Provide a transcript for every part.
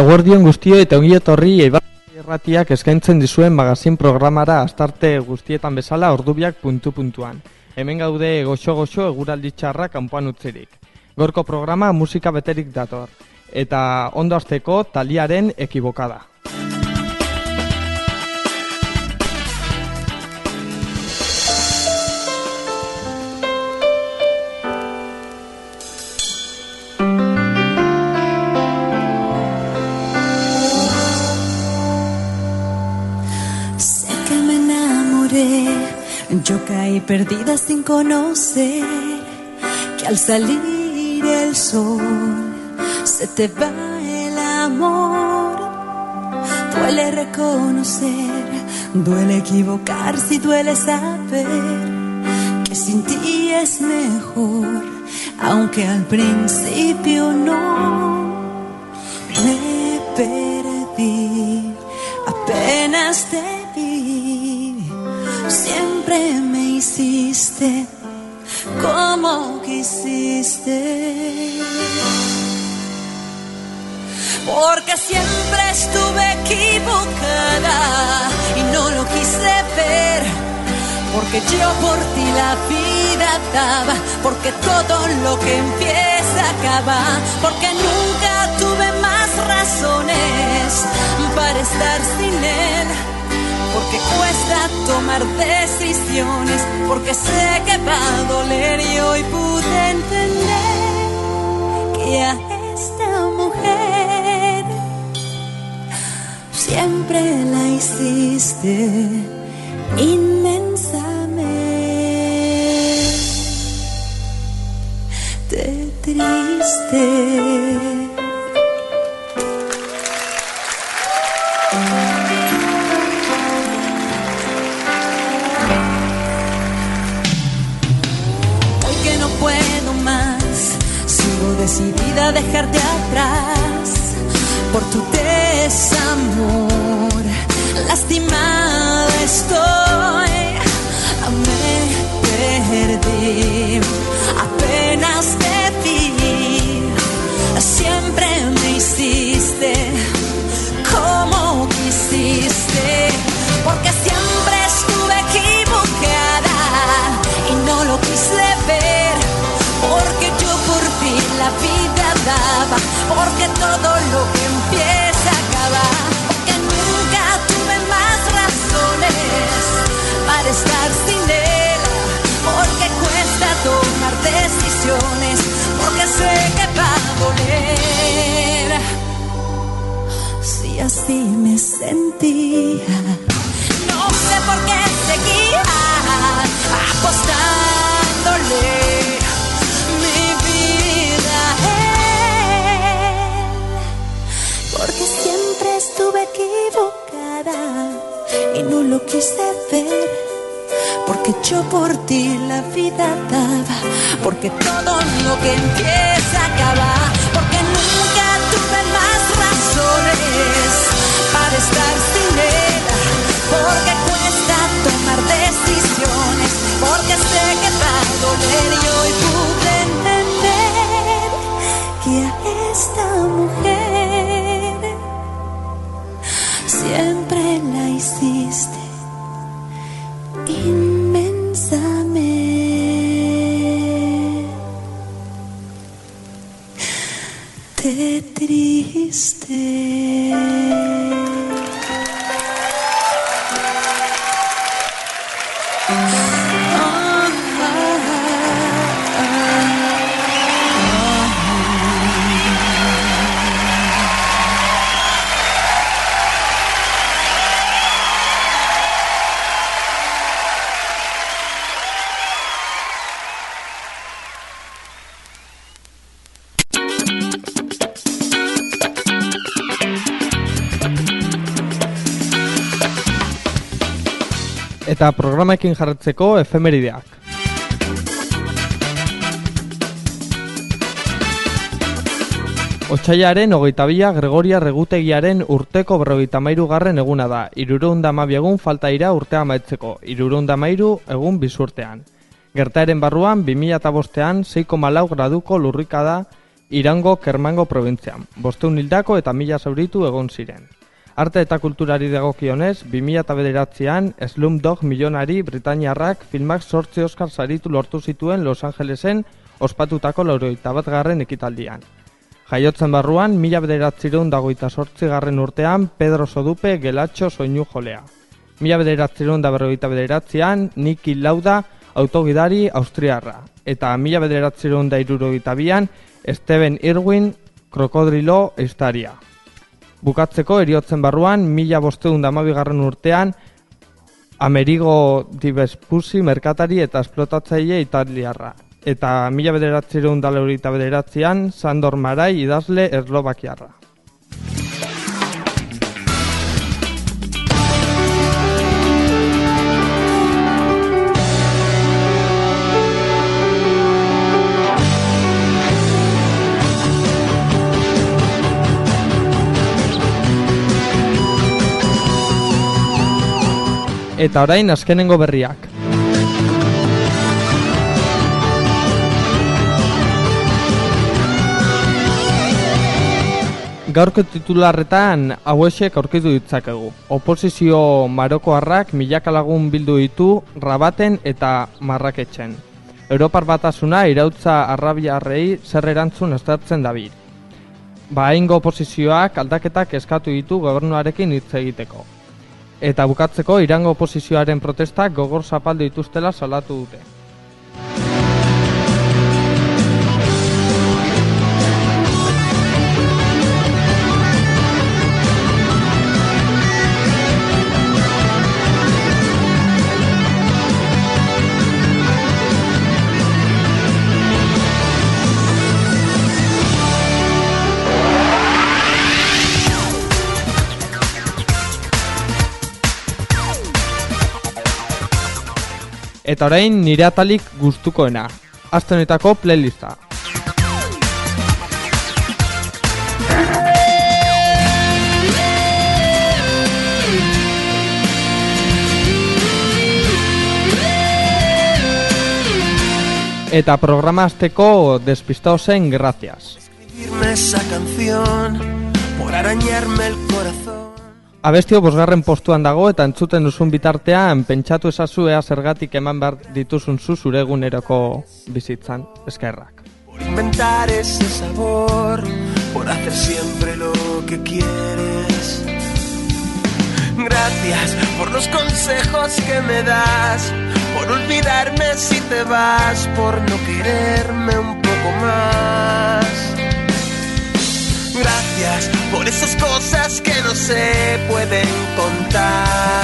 Eguerdion guztio eta ongi etorri Eibar Irratiak eskaintzen dizuen magazin programara astarte guztietan bezala ordubiak puntu puntuan. Hemen gaude goxo goxo eguraldi txarra kanpoan utzirik. Gorko programa musika beterik dator. Eta ondo azteko taliaren ekibokada. Yo caí perdida sin conocer que al salir el sol se te va el amor. Duele reconocer, duele equivocarse duele saber que sin ti es mejor, aunque al principio no me perdí. Apenas te siempre me hiciste como quisiste. Porque siempre estuve equivocada y no lo quise ver. Porque yo por ti la vida daba, porque todo lo que empieza acaba, porque nunca tuve más razones para estar sin él. Porque cuesta tomar decisiones, porque sé que va a doler y hoy pude entender que a esta mujer siempre la hiciste inmensamente triste. Dejarte atrás por tu desamor. Lastimada estoy, me perdí, porque todo lo que empieza acaba, porque nunca tuve más razones para estar sin él, porque cuesta tomar decisiones, porque sé que va a doler. Si así me sentía, porque todo lo que empieza Eta programaekin jarretzeko efemerideak. Otsaiaren hogeita bila Gregoria Regutegiaren urteko berrogeita mairu garren eguna da. Irureun egun falta ira urtea maitzeko. Irureun mairu egun bizurtean. Gertaeren barruan, 2005ean, 6,4 graduko lurrika da Irango Kermango provintzian. Bosteun hildako eta mila zauritu egon ziren. Arte eta kulturari dagokionez, 2009an Slumdog milionari Britaniarrak filmak sortze Oscar saritu lortu zituen Los Angelesen ospatutako lauroita bat garren ekitaldian. Jaiotzen barruan, mila bederatzireun dagoita sortzi garren urtean Pedro Sodupe gelatxo soinu jolea. Mila bederatzireun da berroita bederatzean Niki Lauda autogidari austriarra. Eta mila bederatzireun da irurogeita bian Steven Irwin krokodrilo estaria. Bukatzeko eriotzen barruan, mila bosteun da garren urtean Amerigo Divespusi merkatari eta esplotatzaile italiarra eta mila bederatzeron dala horita bederatzean, Sandor Marai idazle Eslovakiarra. Eta orain azkenengo berriak. Gaurko titularretan hauesek aurkitu ditzakegu. Oposizio marokoarrak milaka lagun bildu ditu rabaten eta marraketxen. Europar batasuna irautza arrabiarrei zer erantzun estartzen dabil. Ba, ingo oposizioak aldaketak eskatu ditu gobernuarekin hitz egiteko. Eta bukatzeko irango oposizioaren protestak gogor zapaldu dituztela salatu dute. Eta orain nire atalik gustukoena. Aztenetako playlista. Eta programa azteko despistao zen gracias. esa canción por arañarme el corazón. Abestio bosgarren postuan dago eta entzuten duzun bitartean pentsatu esazu ea zergatik eman behar dituzun zu zure eguneroko bizitzan eskerrak. Por inventar ese sabor, por hacer siempre lo que quieres. Gracias por los consejos que me das, por olvidarme si te vas, por no quererme un poco más. Gracias por esas cosas que no se pueden contar.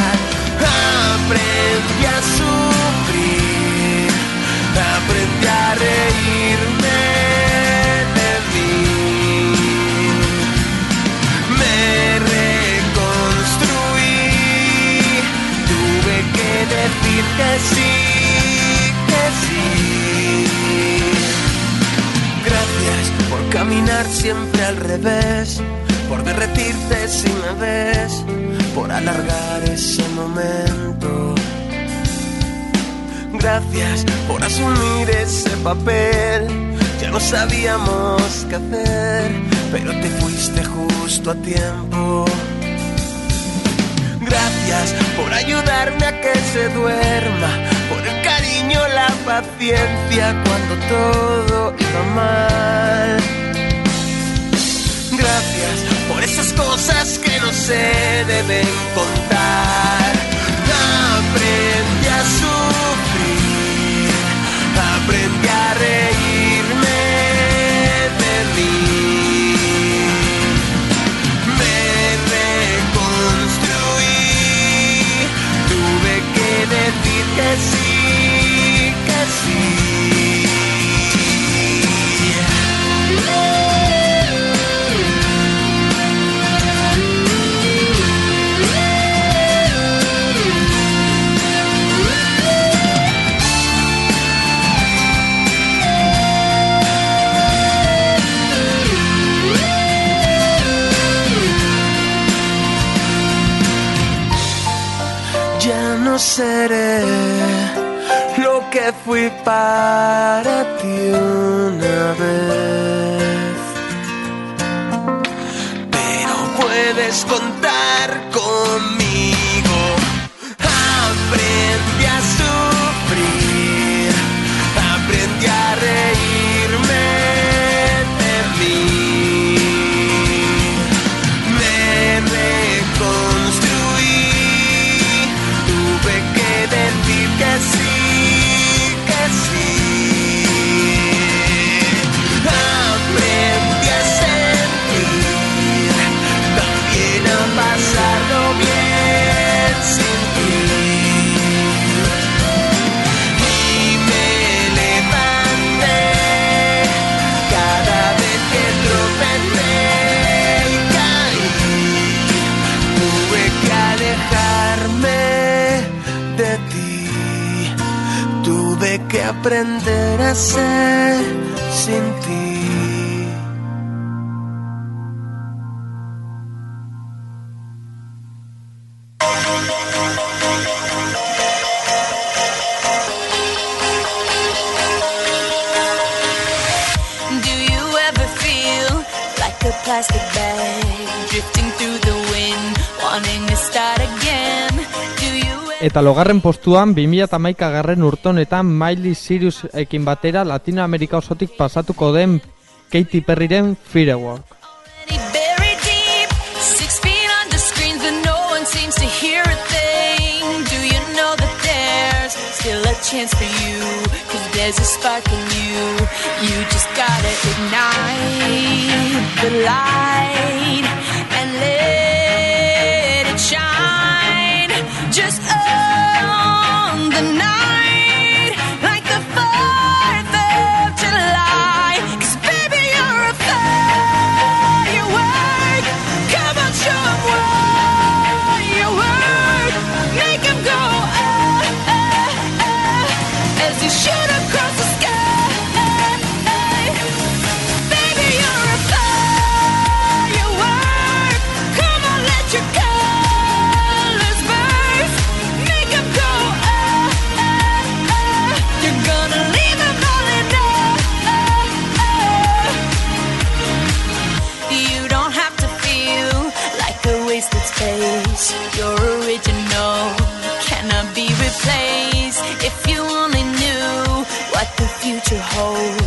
Aprendí a sufrir, aprendí a reírme de mí. Me reconstruí, tuve que decir que sí, que sí. Caminar siempre al revés, por derretirte si me ves, por alargar ese momento. Gracias por asumir ese papel, ya no sabíamos qué hacer, pero te fuiste justo a tiempo. Gracias por ayudarme a que se duerma, por el cariño, la paciencia cuando todo iba mal. Gracias por esas cosas que no se deben contar. Aprendí a sufrir, aprendí a reírme de mí. Me reconstruí, tuve que decir que sí, que sí. seré lo que fui para ti una vez. Pero puedes contar que aprender a ser sin ti. eta logarren postuan 2008 garren urtonetan Miley Cyrus ekin batera Latinoamerika osotik pasatuko den Katy Perryren Firework. chance for you? Cause there's a spark in you. You just gotta ignite the light. Oh.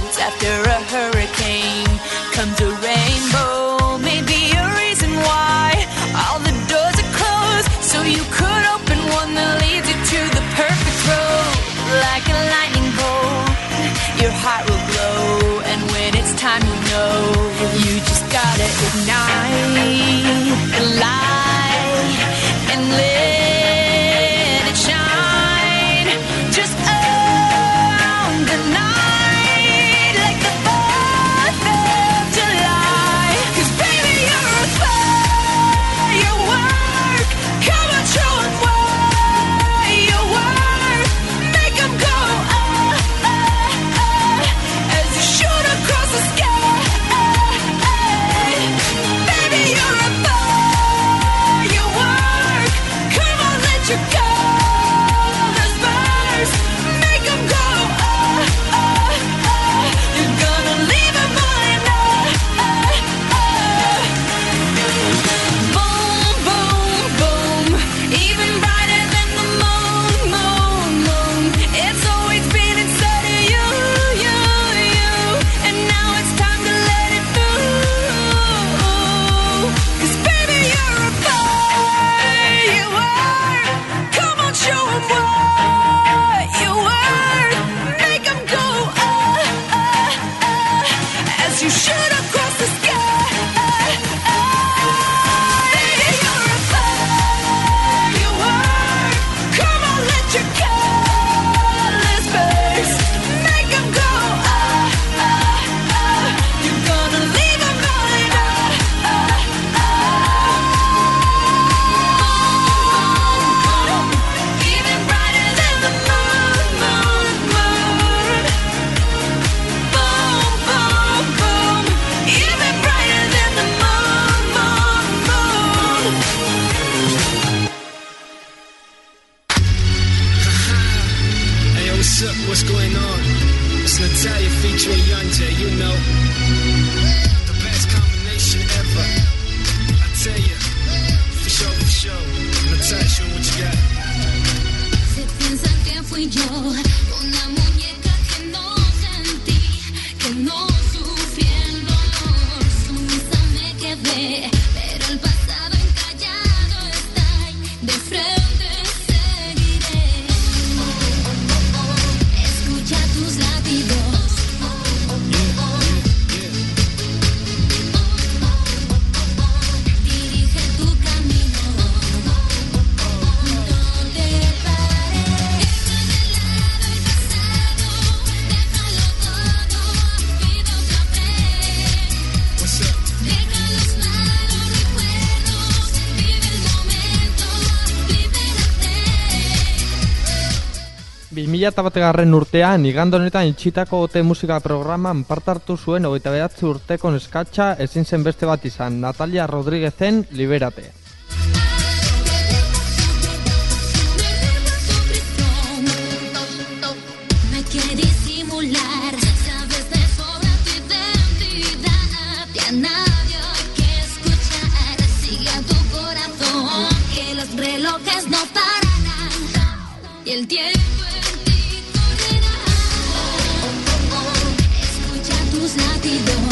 hogeita bategarren urtean, igand honetan itxitako ote musika programan parte hartu zuen hogeita behatzi urteko neskatxa ezin zen beste bat izan, Natalia Rodríguezen Liberate. relojes no pararán. Y el tiempo Vamos na vida.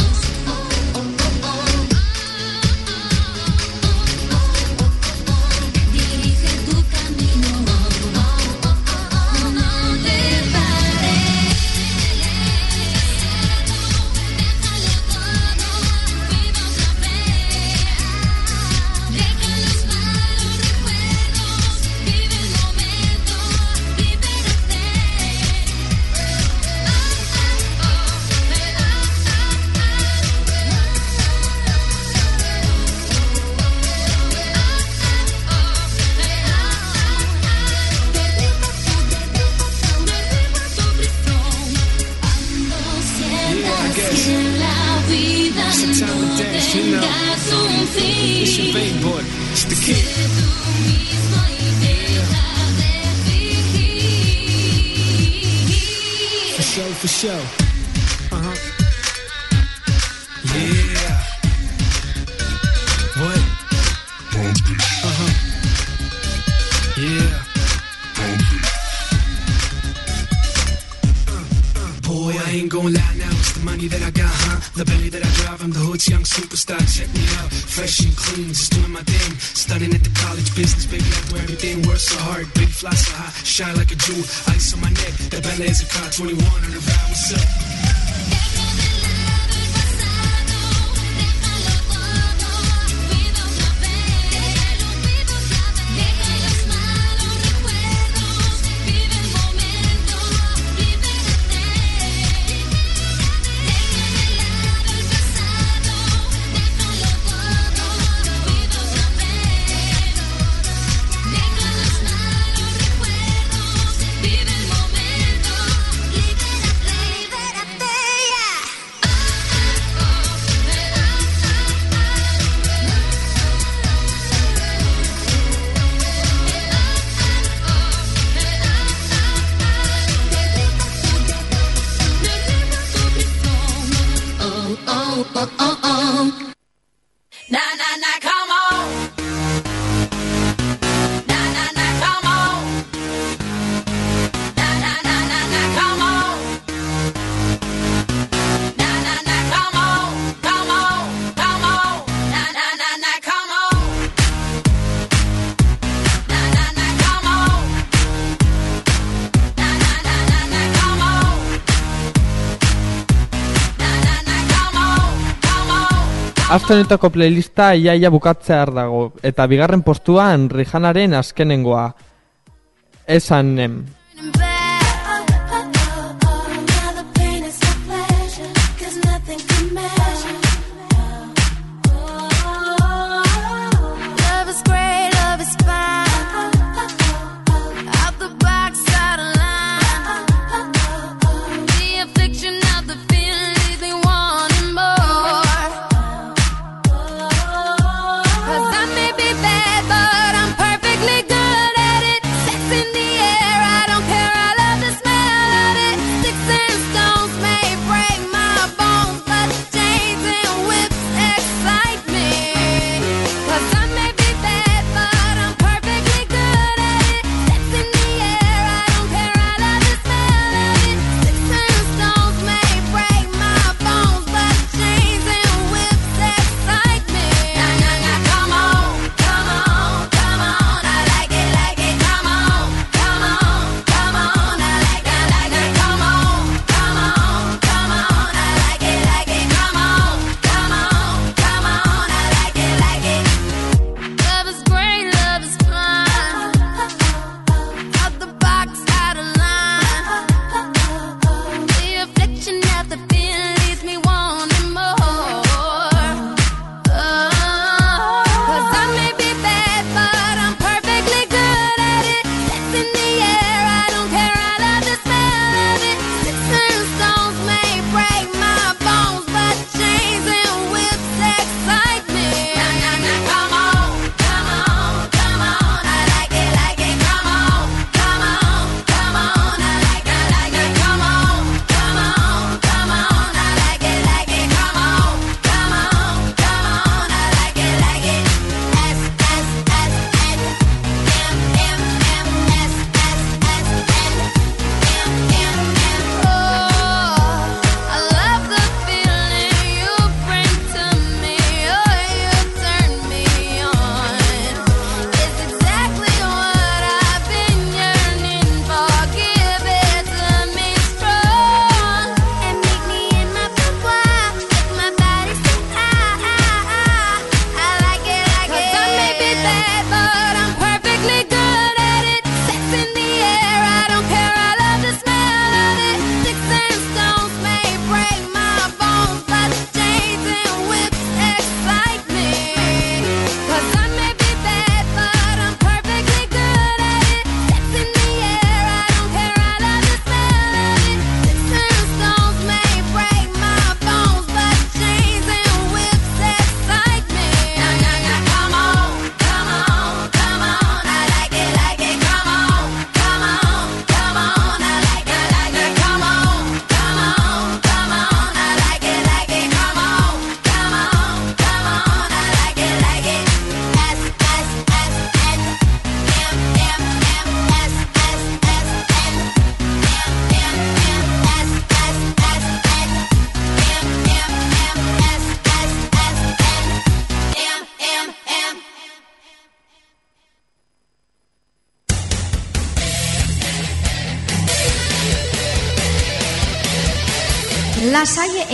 Aste honetako playlista iaia bukatzear dago, eta bigarren postuan Rihanaren azkenengoa. Esanem.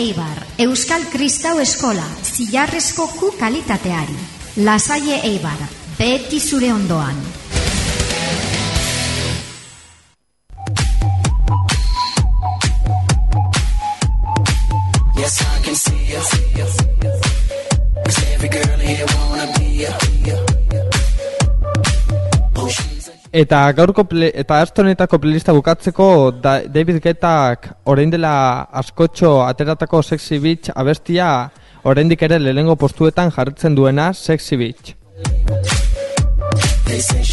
Eibar, Euskal Kristau Eskola, zilarrezko ku kalitateari. Lasaie Eibar, beti zure ondoan. Eta gaurko ple, eta aste honetako playlista bukatzeko da, David Guettak orain dela askotxo ateratako Sexy Beach abestia oraindik ere lehengo postuetan jarritzen duena Sexy Beach. They say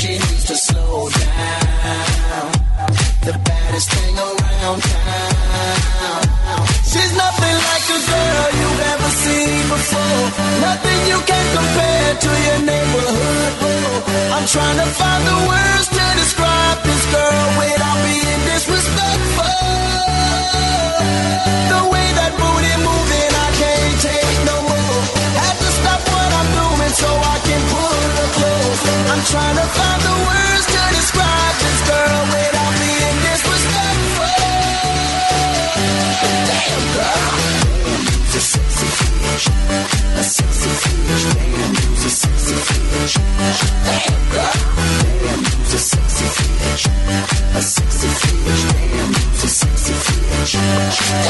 before. Nothing you can compare to your neighborhood. Oh, I'm trying to find the words to describe this girl without being disrespectful. The way that booty moving, I can't take no more. Had to stop what I'm doing so I can pull her close. I'm trying to find the words to describe this girl without being a sexy bitch. A sexy bitch. Damn, a sexy bitch. Damn a sexy bitch. A sexy bitch. Damn, a sexy bitch.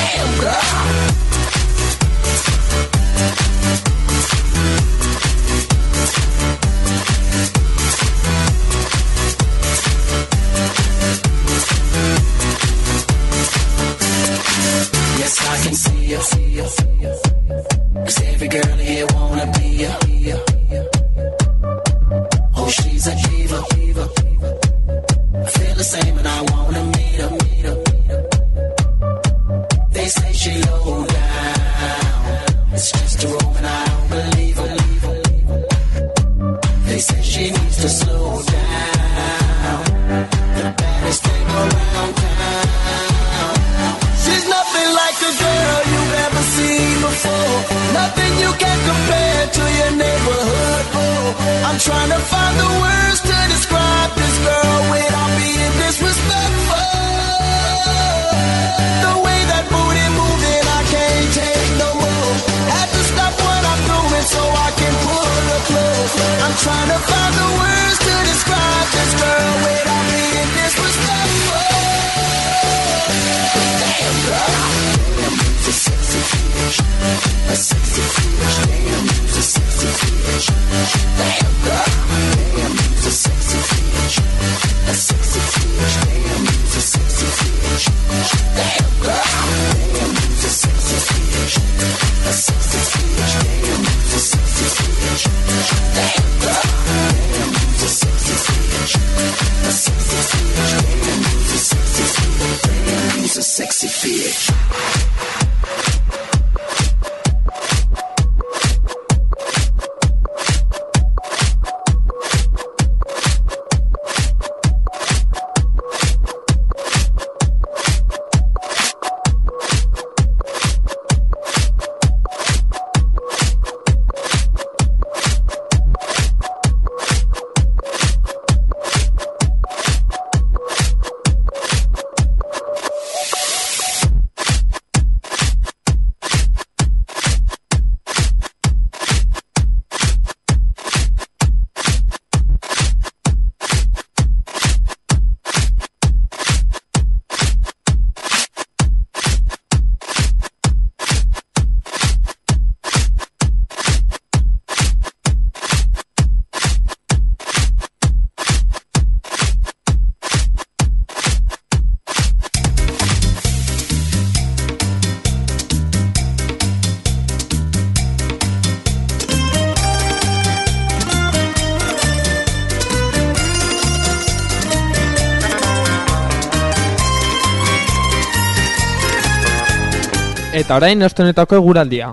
Eta orain aste honetako eguraldia.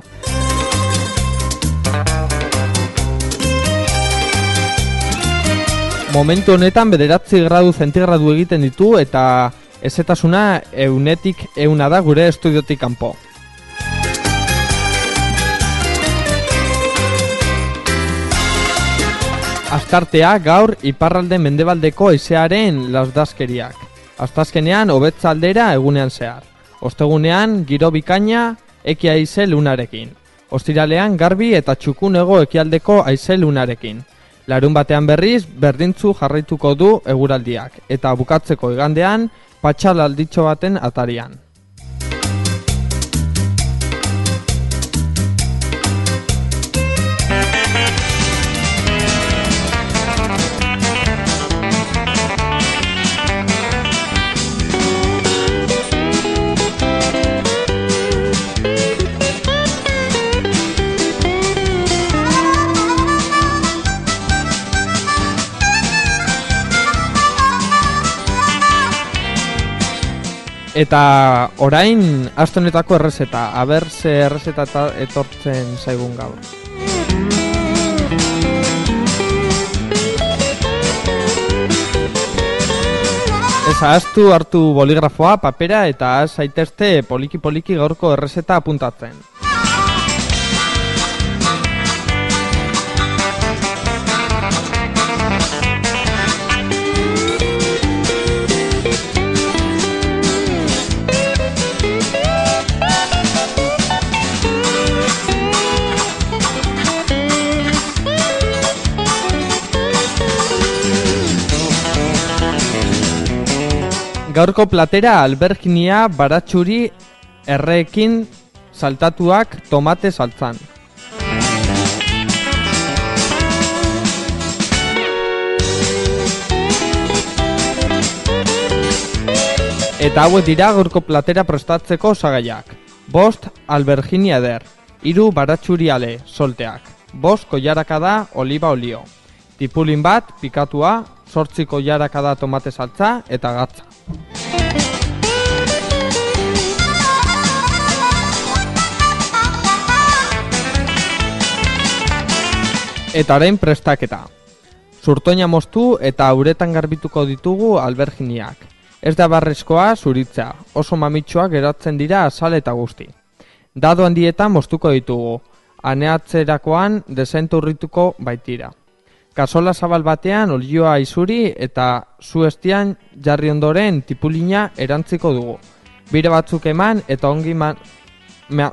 Momentu honetan bederatzi gradu zentigradu egiten ditu eta ezetasuna eunetik euna da gure estudiotik kanpo. Astartea gaur iparralde mendebaldeko haizearen lasdaskeriak. Astazkenean hobetza aldera egunean zehar. Ostegunean, giro bikaina, eki aize lunarekin. Ostiralean, garbi eta txukunego ekialdeko aize lunarekin. Larun batean berriz, berdintzu jarraituko du eguraldiak, eta bukatzeko igandean, patxal alditxo baten atarian. Eta orain astonetako errezeta, aber ze errezeta eta etortzen zaigun gaur. Ez ahaztu hartu boligrafoa, papera eta zaitezte poliki-poliki gaurko errezeta apuntatzen. Gaurko platera alberginia baratxuri erreekin saltatuak tomate saltzan. Eta hauek dira gaurko platera prestatzeko osagaiak. Bost alberginia eder, hiru baratxuriale solteak, bost koiarakada oliba olio, tipulin bat pikatua, sortzi koiarakada tomate saltza eta gatza. Eta orain prestaketa. Zurtoina moztu eta uretan garbituko ditugu alberginiak. Ez da barrezkoa zuritza, oso mamitsuak geratzen dira azal eta guzti. Dado handietan moztuko ditugu, aneatzerakoan desenturrituko baitira. Kasola zabal batean olioa izuri eta zu estian jarri ondoren tipulina erantziko dugu. Bire batzuk eman eta ongi man, mea,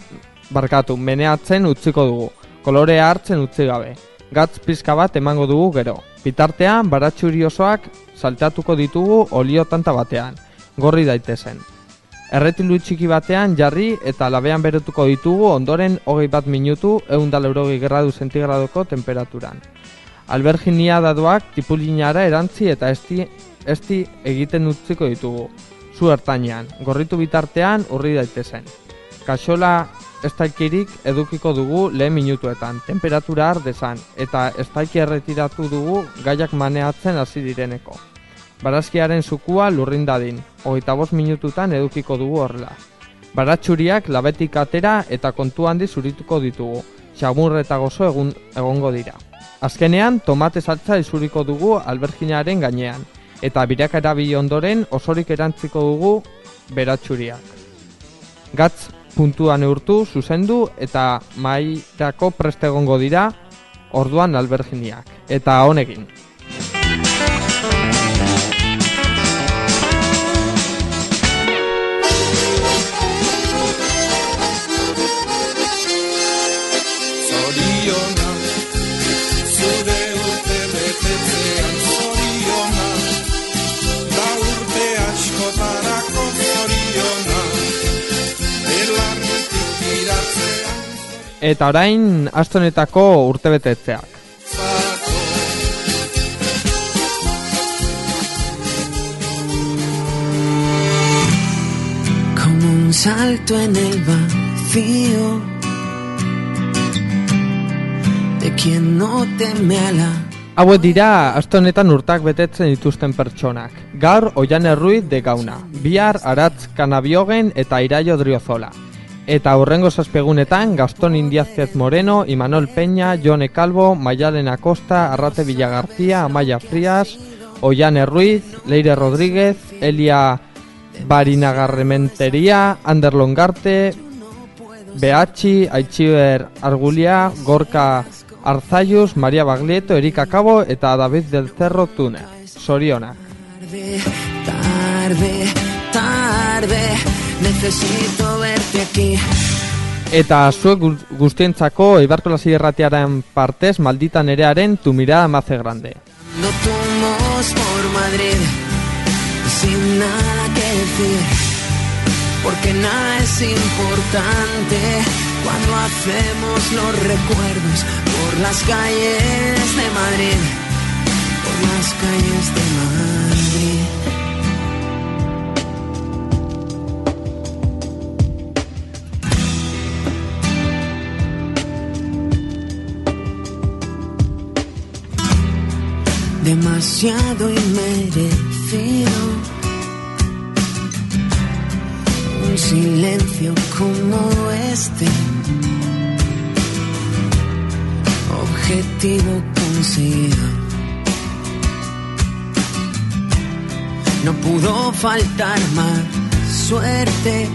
barkatu, meneatzen utziko dugu. Kolorea hartzen utzi gabe. Gatz pizka bat emango dugu gero. Bitartean baratxuri osoak saltatuko ditugu olio tanta batean. Gorri daitezen. Erretilu txiki batean jarri eta labean berotuko ditugu ondoren hogei bat minutu eundal eurogei gradu zentigraduko temperaturan. Alberginia dadoak tipulinara erantzi eta esti, esti egiten utziko ditugu. Zu ertainean, gorritu bitartean urri daitezen. Kaxola estaikirik edukiko dugu lehen minutuetan, temperatura har dezan, eta estaiki erretiratu dugu gaiak maneatzen hasi direneko. Barazkiaren zukua lurrin dadin, hogeita bost minututan edukiko dugu horrela. Baratxuriak labetik atera eta kontu handi zurituko ditugu, xamur eta gozo egun, egongo dira. Azkenean, tomate saltza izuriko dugu alberginaren gainean, eta birak erabili ondoren osorik erantziko dugu beratxuriak. Gatz puntua neurtu, zuzendu eta mairako preste egongo dira orduan alberginiak. Eta honekin. Eta orain astonetako urtebetetzeak. como un salto en el vacío de quien no teme a la Hauek dira aste honetan urtak betetzen dituzten pertsonak. Gaur Oian Erruiz de Gauna, bihar Aratz Kanabiogen eta Iraio Driozola. Eta hurrengo zazpegunetan Gaston Indiazquez Moreno, Imanol Peña, Jone Calvo, Maialen Acosta, Arrate Villagarcía, Amaya Frías, Oian Erruiz, Leire Rodríguez, Elia Barinagarrementería, Ander Longarte, Behachi, Aichiber Argulia, Gorka Arzayus, Maria Baglietto, Erika Cabo eta David del Cerro Tune. Soriona. tarde, tarde, tarde. Tarde, necesito verte aquí. Eta zuek gu- guztientzako Ibarkola Zierratiaren partez maldita nerearen tu mirada mace grande. No por Madrid sin nada que decir, porque nada es importante cuando hacemos los recuerdos por las calles de Madrid, por las calles de Madrid. Demasiado inmerecido. Un silencio como este, objetivo conseguido. No pudo faltar más suerte.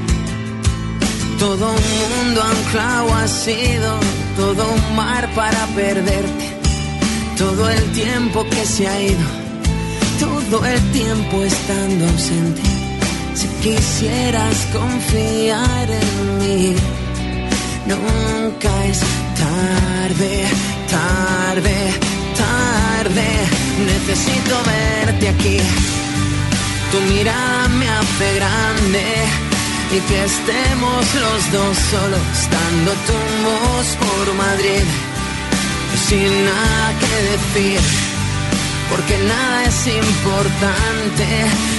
Todo un mundo anclado ha sido, todo un mar para perderte todo el tiempo que se ha ido, todo el tiempo estando ausente. Si quisieras confiar en mí, nunca es tarde, tarde, tarde. Necesito verte aquí. Tu mirada me hace grande y que estemos los dos solos dando tumbos por Madrid sin nada que decir, porque nada es importante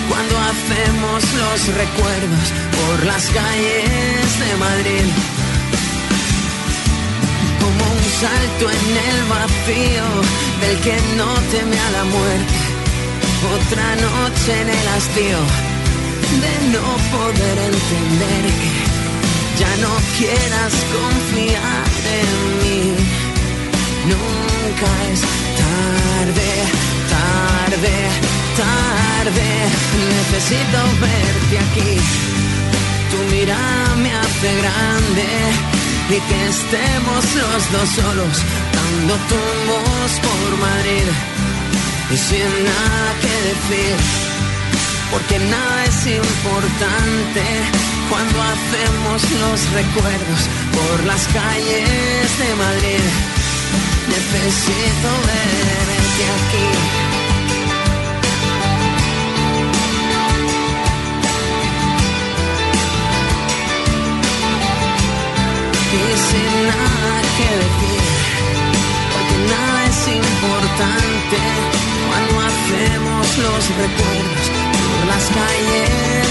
cuando hacemos los recuerdos por las calles de Madrid. Como un salto en el vacío del que no teme a la muerte, otra noche en el hastío de no poder entender que ya no quieras confiar en mí nunca es tarde, tarde, tarde. Necesito verte aquí. Tu mirada me hace grande y que estemos los dos solos dando tumbos por Madrid y sin nada que decir. Porque nada es importante cuando hacemos los recuerdos por las calles de Madrid. Necesito verte aquí. Y sin nada que decir, porque nada es importante cuando hacemos los recuerdos por las calles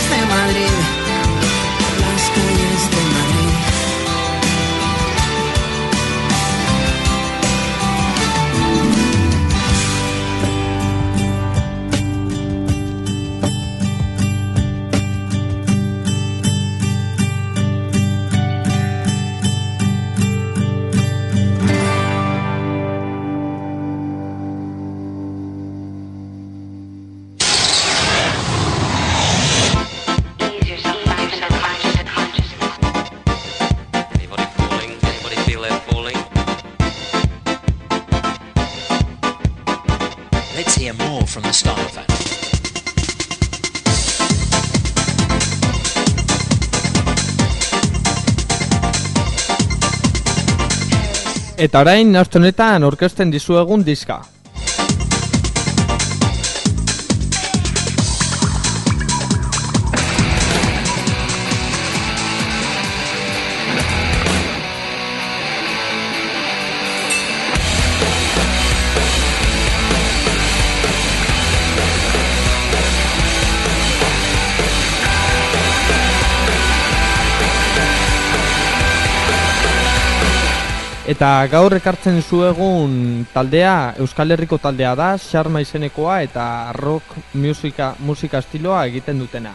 Eta orain, nauzte honetan orkesten dizuegun diska. Eta gaur ekartzen zuegun taldea Euskal Herriko taldea da, Sharma izenekoa eta rock musika, musika estiloa egiten dutena.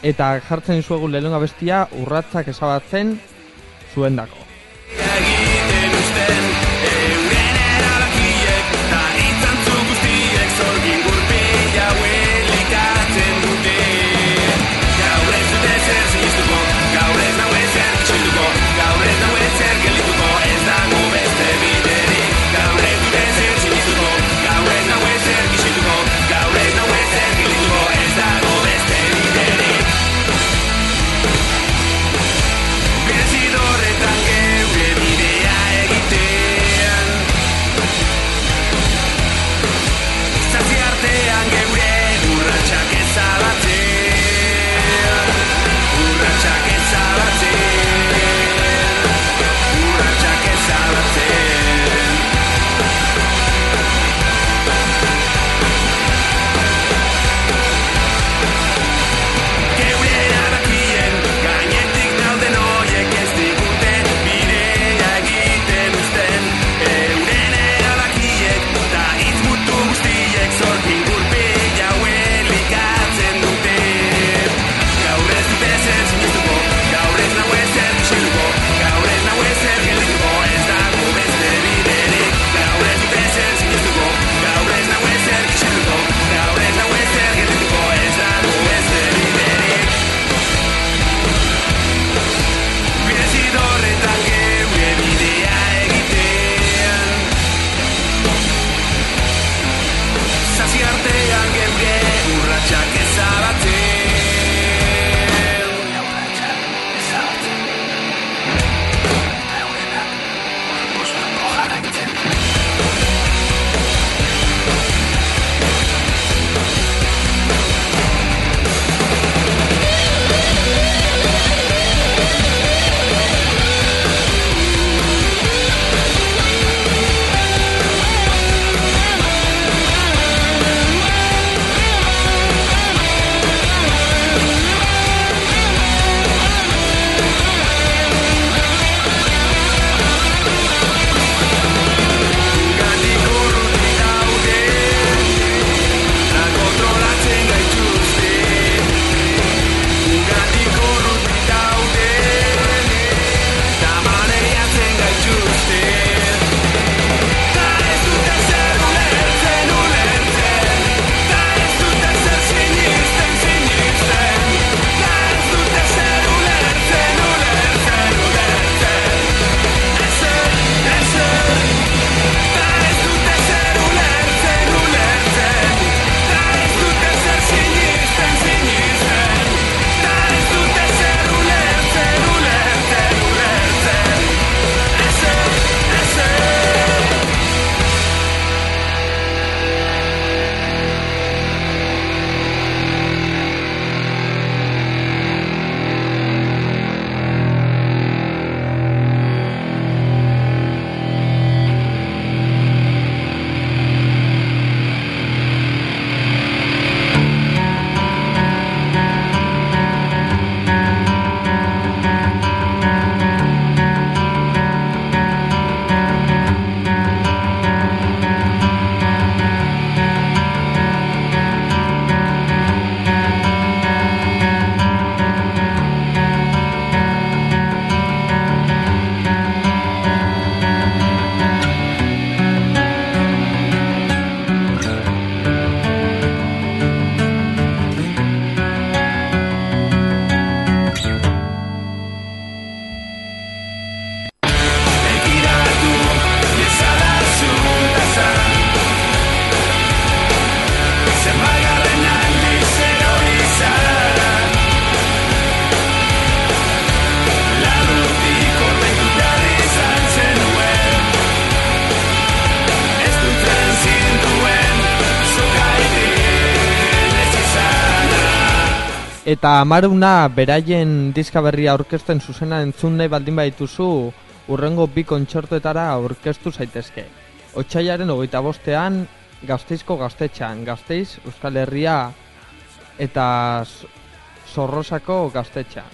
Eta jartzen zuegun lehenengo bestia urratzak ezabatzen zuendako. Egiten Eta amaruna beraien diska berria aurkezten zuzena entzun nahi baldin badituzu urrengo bi kontzertuetara aurkeztu zaitezke. Otsailaren hogeita bostean Gazteizko gaztetxean, Gazteiz, Euskal Herria eta Zorrosako gaztetxean.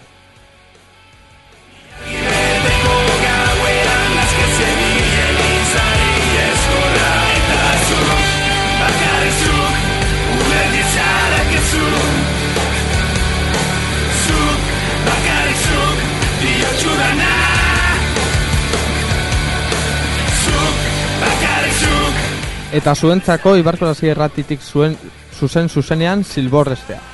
Eta zuentzako Ibarkolasi erratitik zuen zuzen zuzenean Silborrestea.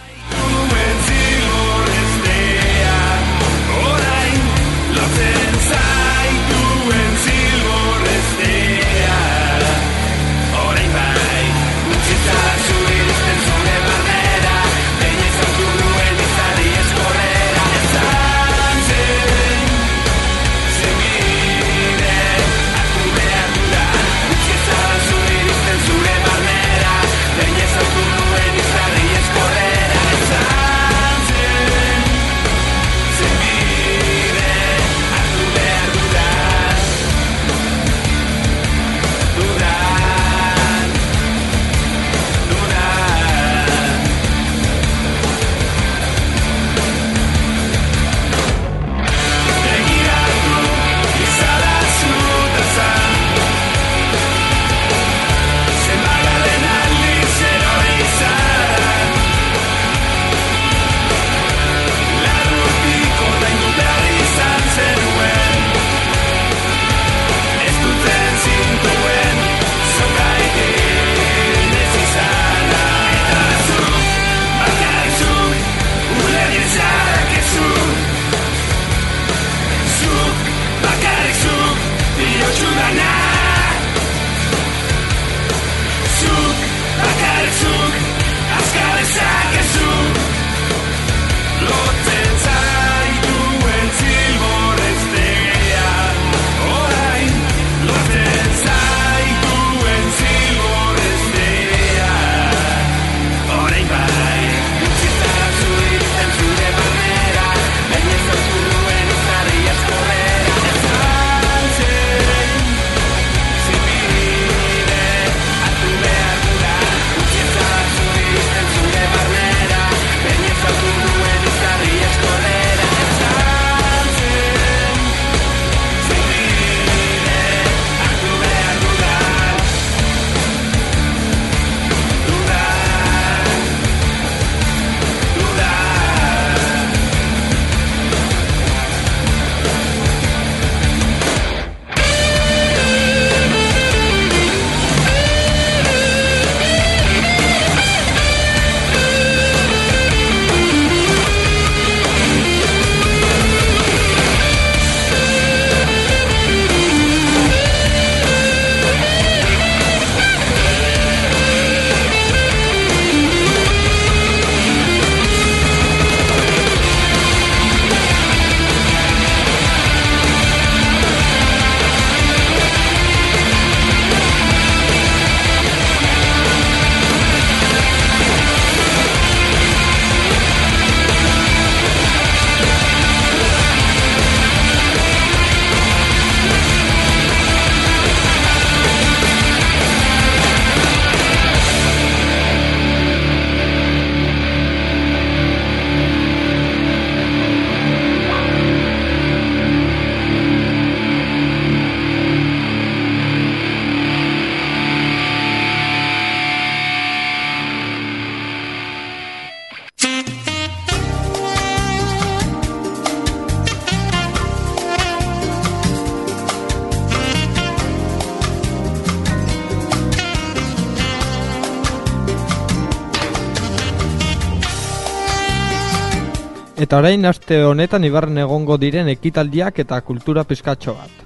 Eta orain aste honetan ibarren egongo diren ekitaldiak eta kultura pizkatxo bat.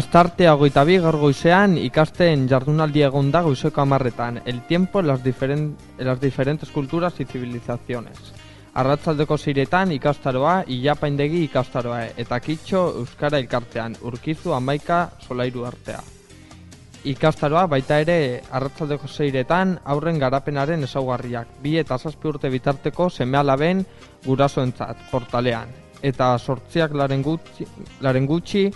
Astartea hogeita bi gaur goizean ikasten jardunaldi egon da goizeko amarretan, el tiempo en las, diferen, en las diferentes culturas y civilizaciones. Arratzaldeko ziretan ikastaroa, ilapaindegi ikastaroa, eta kitxo Euskara elkartean, urkizu amaika solairu artea. Ikastaroa baita ere arratzaldeko zeiretan aurren garapenaren ezaugarriak. Bi eta zazpi urte bitarteko seme alaben gurasoentzat portalean. Eta sortziak laren gutxi, laren gutxi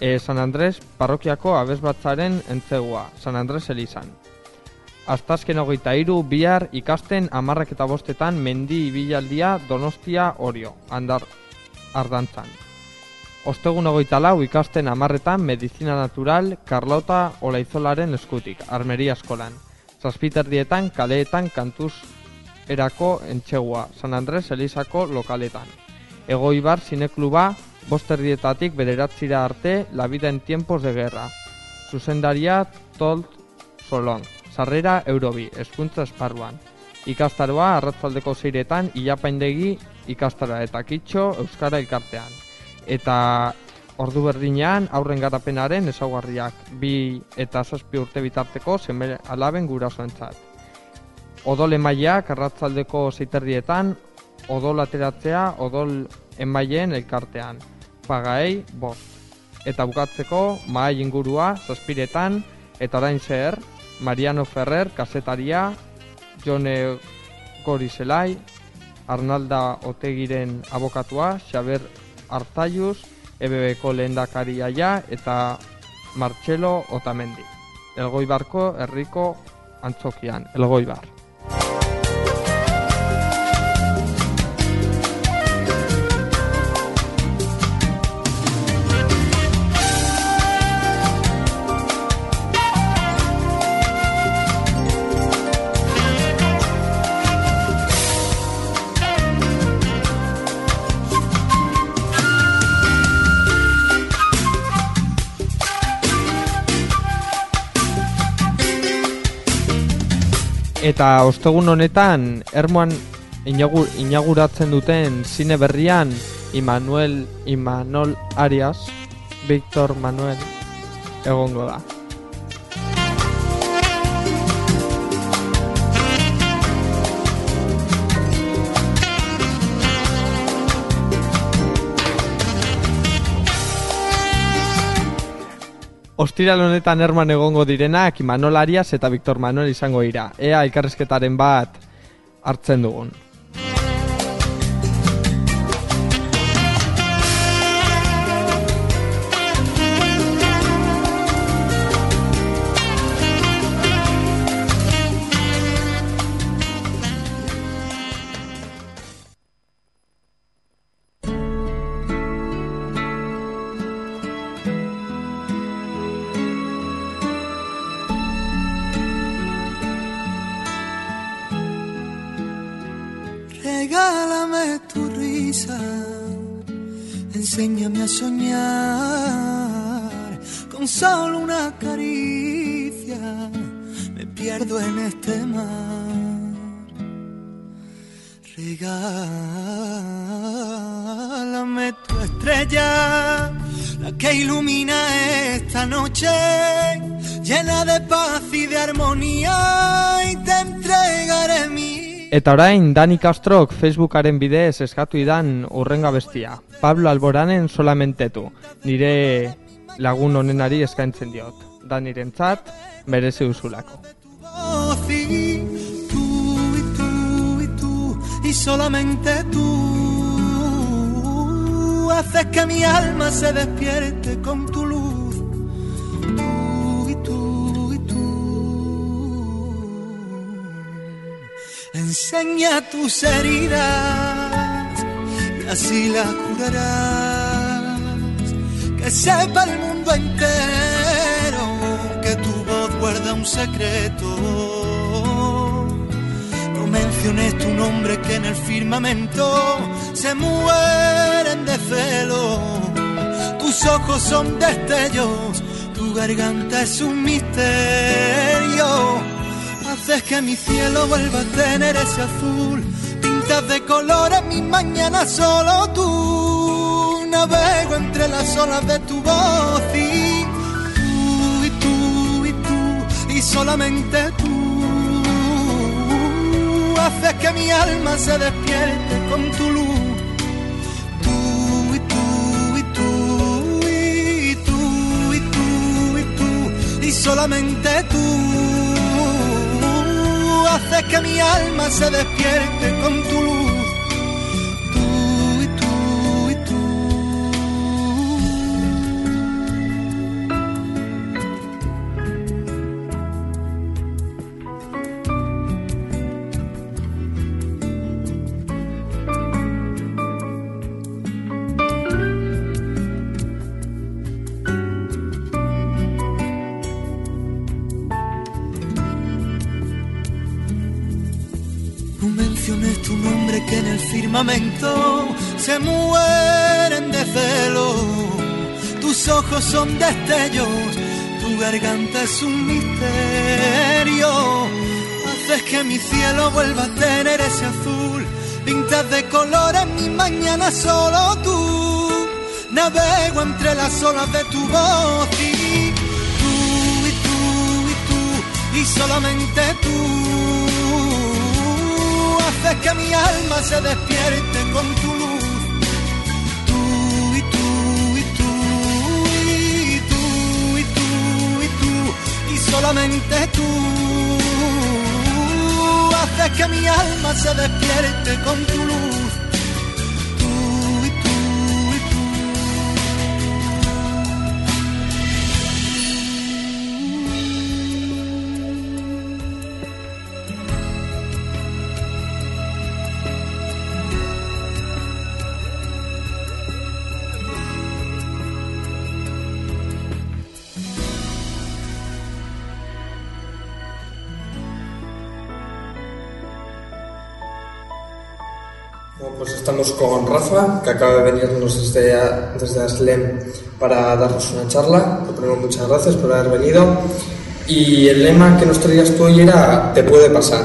eh, San Andres parrokiako abesbatzaren entzegua, San Andres Elizan. Astazken hogeita iru bihar ikasten amarrak eta bostetan mendi ibilaldia Donostia Orio, andar ardantzan. Ostegun hogeita lau ikasten amarretan medizina natural Carlota Olaizolaren eskutik, armeria eskolan. Zazpiterdietan kaleetan kantuz erako entxegua, San Andres Elizako lokaletan. Egoibar Zinekluba bosterdietatik bederatzira arte La vida en tiempos de guerra. Zuzendaria Tolt Solon. Sarrera Eurobi, eskuntza esparruan. Ikastaroa arratzaldeko zeiretan ilapaindegi ikastara eta kitxo Euskara elkartean. Eta ordu berdinean aurren garapenaren ezaugarriak bi eta zazpi urte bitarteko seme alaben gurasoentzat. Odol emaileak arratzaldeko zeiterdietan, odol ateratzea odol emaileen elkartean. Pagaei bost. Eta bukatzeko mahai ingurua zazpiretan eta orain zer Mariano Ferrer, kasetaria, Jone Gorizelai, Arnalda Otegiren abokatua, Xaber Artaius, EBBko lehendakaria ja eta Martxelo Otamendi. Elgoibarko herriko antzokian, Elgoibar. Eta ostegun honetan, ermoan inagur, inaguratzen duten zine berrian, Immanuel Imanol Arias, Victor Manuel, egongo da. Ostiral honetan erman egongo direnak Imanol Arias eta Victor Manuel izango dira. Ea elkarrezketaren bat hartzen dugun. Enséñame a soñar con solo una caricia. Me pierdo en este mar. Regálame tu estrella, la que ilumina esta noche, llena de paz y de armonía, Eta orain, Dani Castrok Facebookaren bidez eskatu idan urrenga bestia. Pablo Alboranen solamente tu. Nire lagun honenari eskaintzen diot. Danirentzat merezi duzulako. voz y tú y tú y tú y solamente tú haces que mi alma se despierte con tu luz. Enseña tus heridas y así las curarás. Que sepa el mundo entero que tu voz guarda un secreto. No menciones tu nombre que en el firmamento se mueren de celo. Tus ojos son destellos, tu garganta es un misterio. Haces que mi cielo vuelva a tener ese azul. Pintas de colores mis mañanas solo tú. Navego entre las olas de tu voz y tú y tú y tú y solamente tú. Haces que mi alma se despierte con tu luz. Tú y tú y tú y tú y tú y solamente tú haces que mi alma se despierte con tu luz. Firmamento se mueren de celo. Tus ojos son destellos, tu garganta es un misterio. Haces que mi cielo vuelva a tener ese azul. Pintas de colores mi mañana solo tú. Navego entre las olas de tu voz y tú y tú y tú y solamente tú haces que mi alma se despierte con tu luz. Tú y tú y tú y tú y tú y tú y solamente tú haces que mi alma se despierte con tu luz. Estamos con Rafa, que acaba de venirnos desde, desde Aslem para darnos una charla. Te ponemos muchas gracias por haber venido. Y el lema que nos traías tú hoy era Te puede pasar.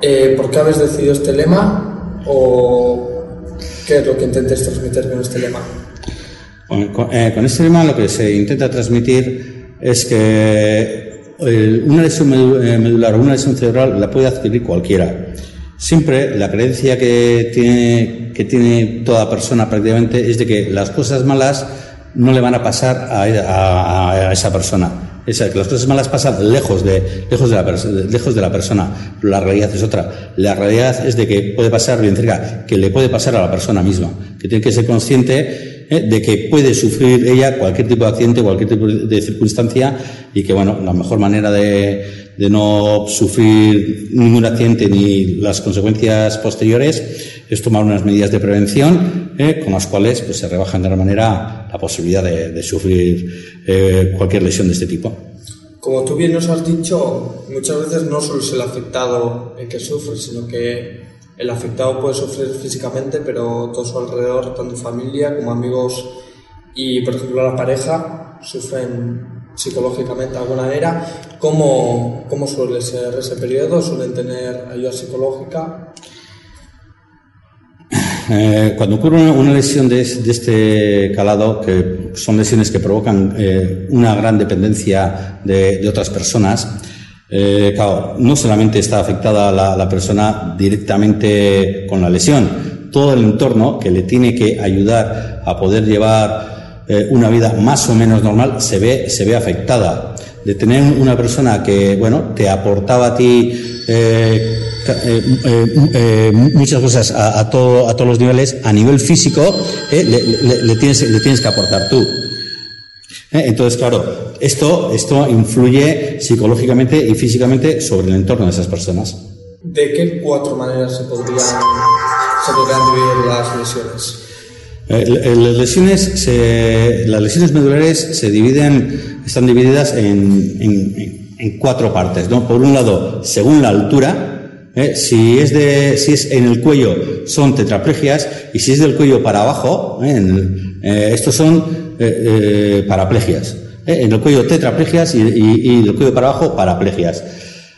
Eh, ¿Por qué habéis decidido este lema? ¿O qué es lo que intentáis transmitir con este lema? Bueno, con, eh, con este lema lo que se intenta transmitir es que el- una lesión eh, medular o una lesión cerebral la puede adquirir cualquiera. Siempre la creencia que tiene, que tiene toda persona prácticamente es de que las cosas malas no le van a pasar a, a- a esa persona. Es que las cosas malas pasan lejos de, lejos, de la, lejos de la persona. La realidad es otra. La realidad es de que puede pasar bien cerca, que le puede pasar a la persona misma. Que tiene que ser consciente eh, de que puede sufrir ella cualquier tipo de accidente, cualquier tipo de circunstancia y que, bueno, la mejor manera de, de no sufrir ningún accidente ni las consecuencias posteriores es tomar unas medidas de prevención eh, con las cuales pues, se rebaja en gran manera la posibilidad de, de sufrir eh, cualquier lesión de este tipo. Como tú bien nos has dicho, muchas veces no solo es el afectado el que sufre, sino que el afectado puede sufrir físicamente, pero todo su alrededor, tanto familia como amigos y, por ejemplo, la pareja, sufren psicológicamente de alguna manera. ¿Cómo, cómo suele ser ese periodo? ¿Suelen tener ayuda psicológica? Eh, cuando ocurre una, lesión de, es- de este calado, que son lesiones que provocan eh, una gran dependencia de, de otras personas, eh, claro, no solamente está afectada la, la persona directamente con la lesión, todo el entorno que le tiene que ayudar a poder llevar eh, una vida más o menos normal se ve, se ve afectada. De tener una persona que, bueno, te aportaba a ti eh, eh, muchas cosas a, a todo- a todos los niveles, a nivel físico, le, le- le tienes, le tienes que aportar tú. Eh, Entonces, claro, esto, esto influye psicológicamente y físicamente sobre el entorno de esas personas. ¿De qué cuatro maneras se podrían, se podrían dividir las lesiones? Eh, l- Las lesiones, se- las lesiones medulares se dividen, están divididas en, en- en- cuatro partes. ¿no? Por un lado, según la altura, ¿eh? si, es de, si es en el cuello son tetraplegias y si es del cuello para abajo, ¿eh? en eh, estos son eh, eh, paraplegias. ¿eh? En el cuello tetraplegias y, y, y el cuello para abajo paraplegias.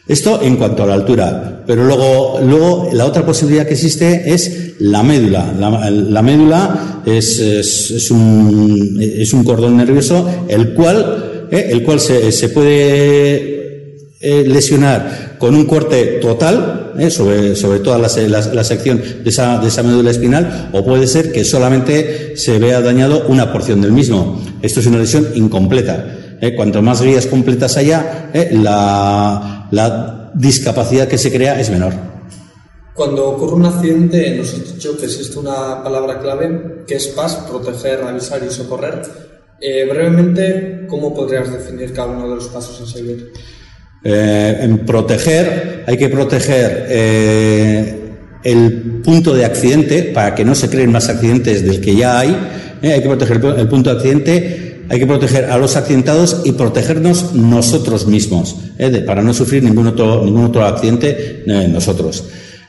Esto en cuanto a la altura. Pero luego, luego la otra posibilidad que existe es la médula. La, la médula es, es, un, es un cordón nervioso el cual, eh, el cual se, se puede lesionar con un corte total eh, sobre, sobre toda la, se- la- la sección de esa, de esa médula espinal o puede ser que solamente se vea dañado una porción del mismo. Esto es una lesión incompleta. ¿eh? Cuanto más guías completas haya, ¿eh? la, la discapacidad que se crea es menor. Cuando ocurre un accidente, nos has dicho que existe una palabra clave que es PAS, proteger, avisar y socorrer. Brevemente, ¿cómo podrías definir cada uno de los pasos a seguir? Eh, en proteger, hay que proteger eh, el punto de accidente para que no se creen más accidentes del que ya hay. Eh, hay que proteger el punto de accidente, hay que proteger a los accidentados y protegernos nosotros mismos, para no sufrir ningún otro, ningún otro accidente nosotros.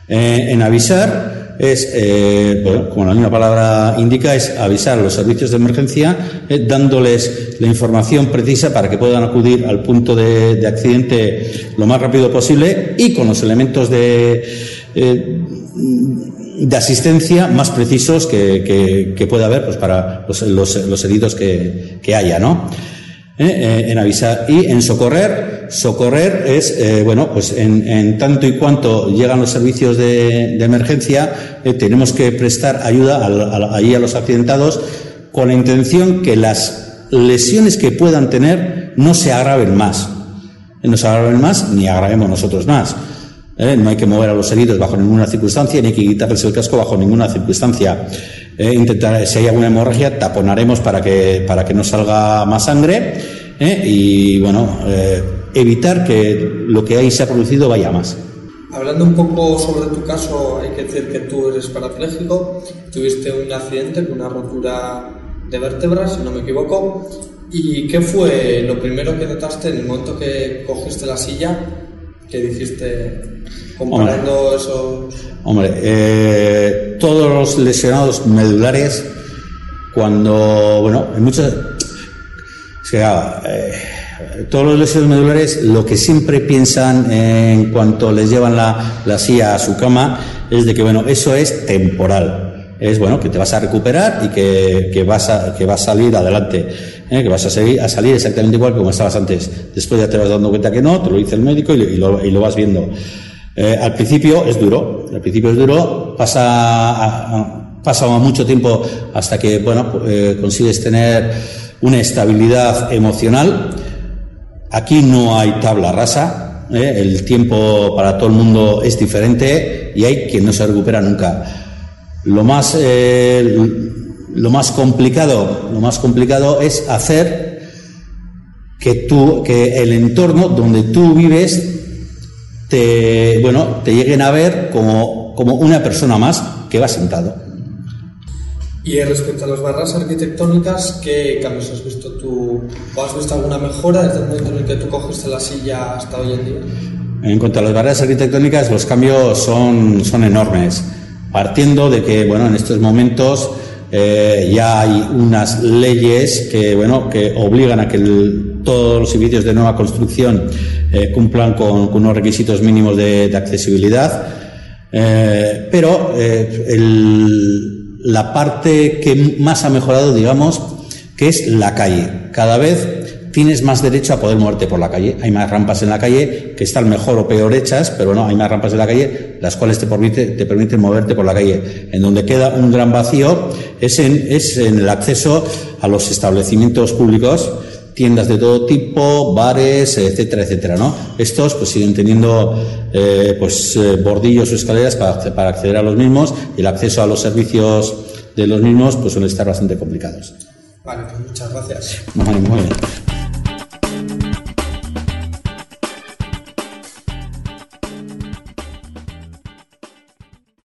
En avisar es, eh, como la misma palabra indica, es avisar a los servicios de emergencia, eh, dándoles la información precisa para que puedan acudir al punto de, de accidente lo más rápido posible y con los elementos de, eh, de asistencia más precisos que, que- que pueda haber pues, para los, los- los heridos que, que haya, ¿no? Eh, eh, en avisar y en socorrer socorrer es eh, bueno pues en, en tanto y cuanto llegan los servicios de, de emergencia tenemos que prestar ayuda al- al- ahí a los accidentados con la intención que las lesiones que puedan tener no se agraven más no se agraven más ni agravemos nosotros más. No hay que mover a los heridos bajo ninguna circunstancia, ni hay que quitarles el casco bajo ninguna circunstancia. ¿Eh? intentar, si hay alguna hemorragia, taponaremos para que, para que no salga más sangre ¿eh? y, bueno, eh, evitar que lo que ahí se ha producido vaya más. Hablando un poco sobre tu caso, hay que decir que tú eres parapléjico, tuviste un accidente con una rotura de vértebras, si no me equivoco. ¿Y qué fue lo primero que notaste en el momento que cogiste la silla? que dijiste comparando esos... Hombre, eh, todos los lesionados medulares, cuando, bueno, en muchos, o sea, eh, todos los lesionados medulares lo que siempre piensan en cuanto les llevan la, la silla a su cama es de que, bueno, eso es temporal. Es bueno que te vas a recuperar y que, que vas, a, que vas a salir adelante, ¿eh? que vas a, seguir, a salir exactamente igual como estabas antes. Después ya te vas dando cuenta que no, te lo dice el médico y, lo- y lo, y lo vas viendo. Eh, al principio es duro, al principio es duro, pasa, mucho tiempo hasta que bueno, eh, consigues tener una estabilidad emocional. Aquí no hay tabla rasa, ¿eh? el tiempo para todo el mundo es diferente y hay quien no se recupera nunca. Lo más, lo más complicado, lo más complicado es hacer que tú, que el entorno donde tú vives te, bueno, te lleguen a ver como, como una persona más que va sentado. Y respecto a las barras arquitectónicas, ¿qué cambios has visto tú? ¿O has visto alguna mejora desde el momento en el que tú cogiste la silla hasta hoy en día? En cuanto a las barreras arquitectónicas, los cambios son, son enormes, partiendo de que, bueno, en estos momentos eh, ya hay unas leyes que, bueno, que obligan a que el- todos los edificios de nueva construcción eh, cumplan con, unos requisitos mínimos de, accesibilidad, Eh, pero eh, la parte que más ha mejorado, digamos, que es la calle. Cada vez tienes más derecho a poder moverte por la calle. Hay más rampas en la calle que están mejor o peor hechas, pero no, hay más rampas en la calle, las cuales te, permite- te permiten moverte por la calle. En donde queda un gran vacío es en el acceso a los establecimientos públicos, tiendas de todo tipo, bares, etcétera, etcétera, ¿no? Estos pues siguen teniendo eh, pues eh, bordillos o escaleras para, para acceder a los mismos y el acceso a los servicios de los mismos pues suele estar bastante complicados. Vale, pues muchas gracias. Muy bien.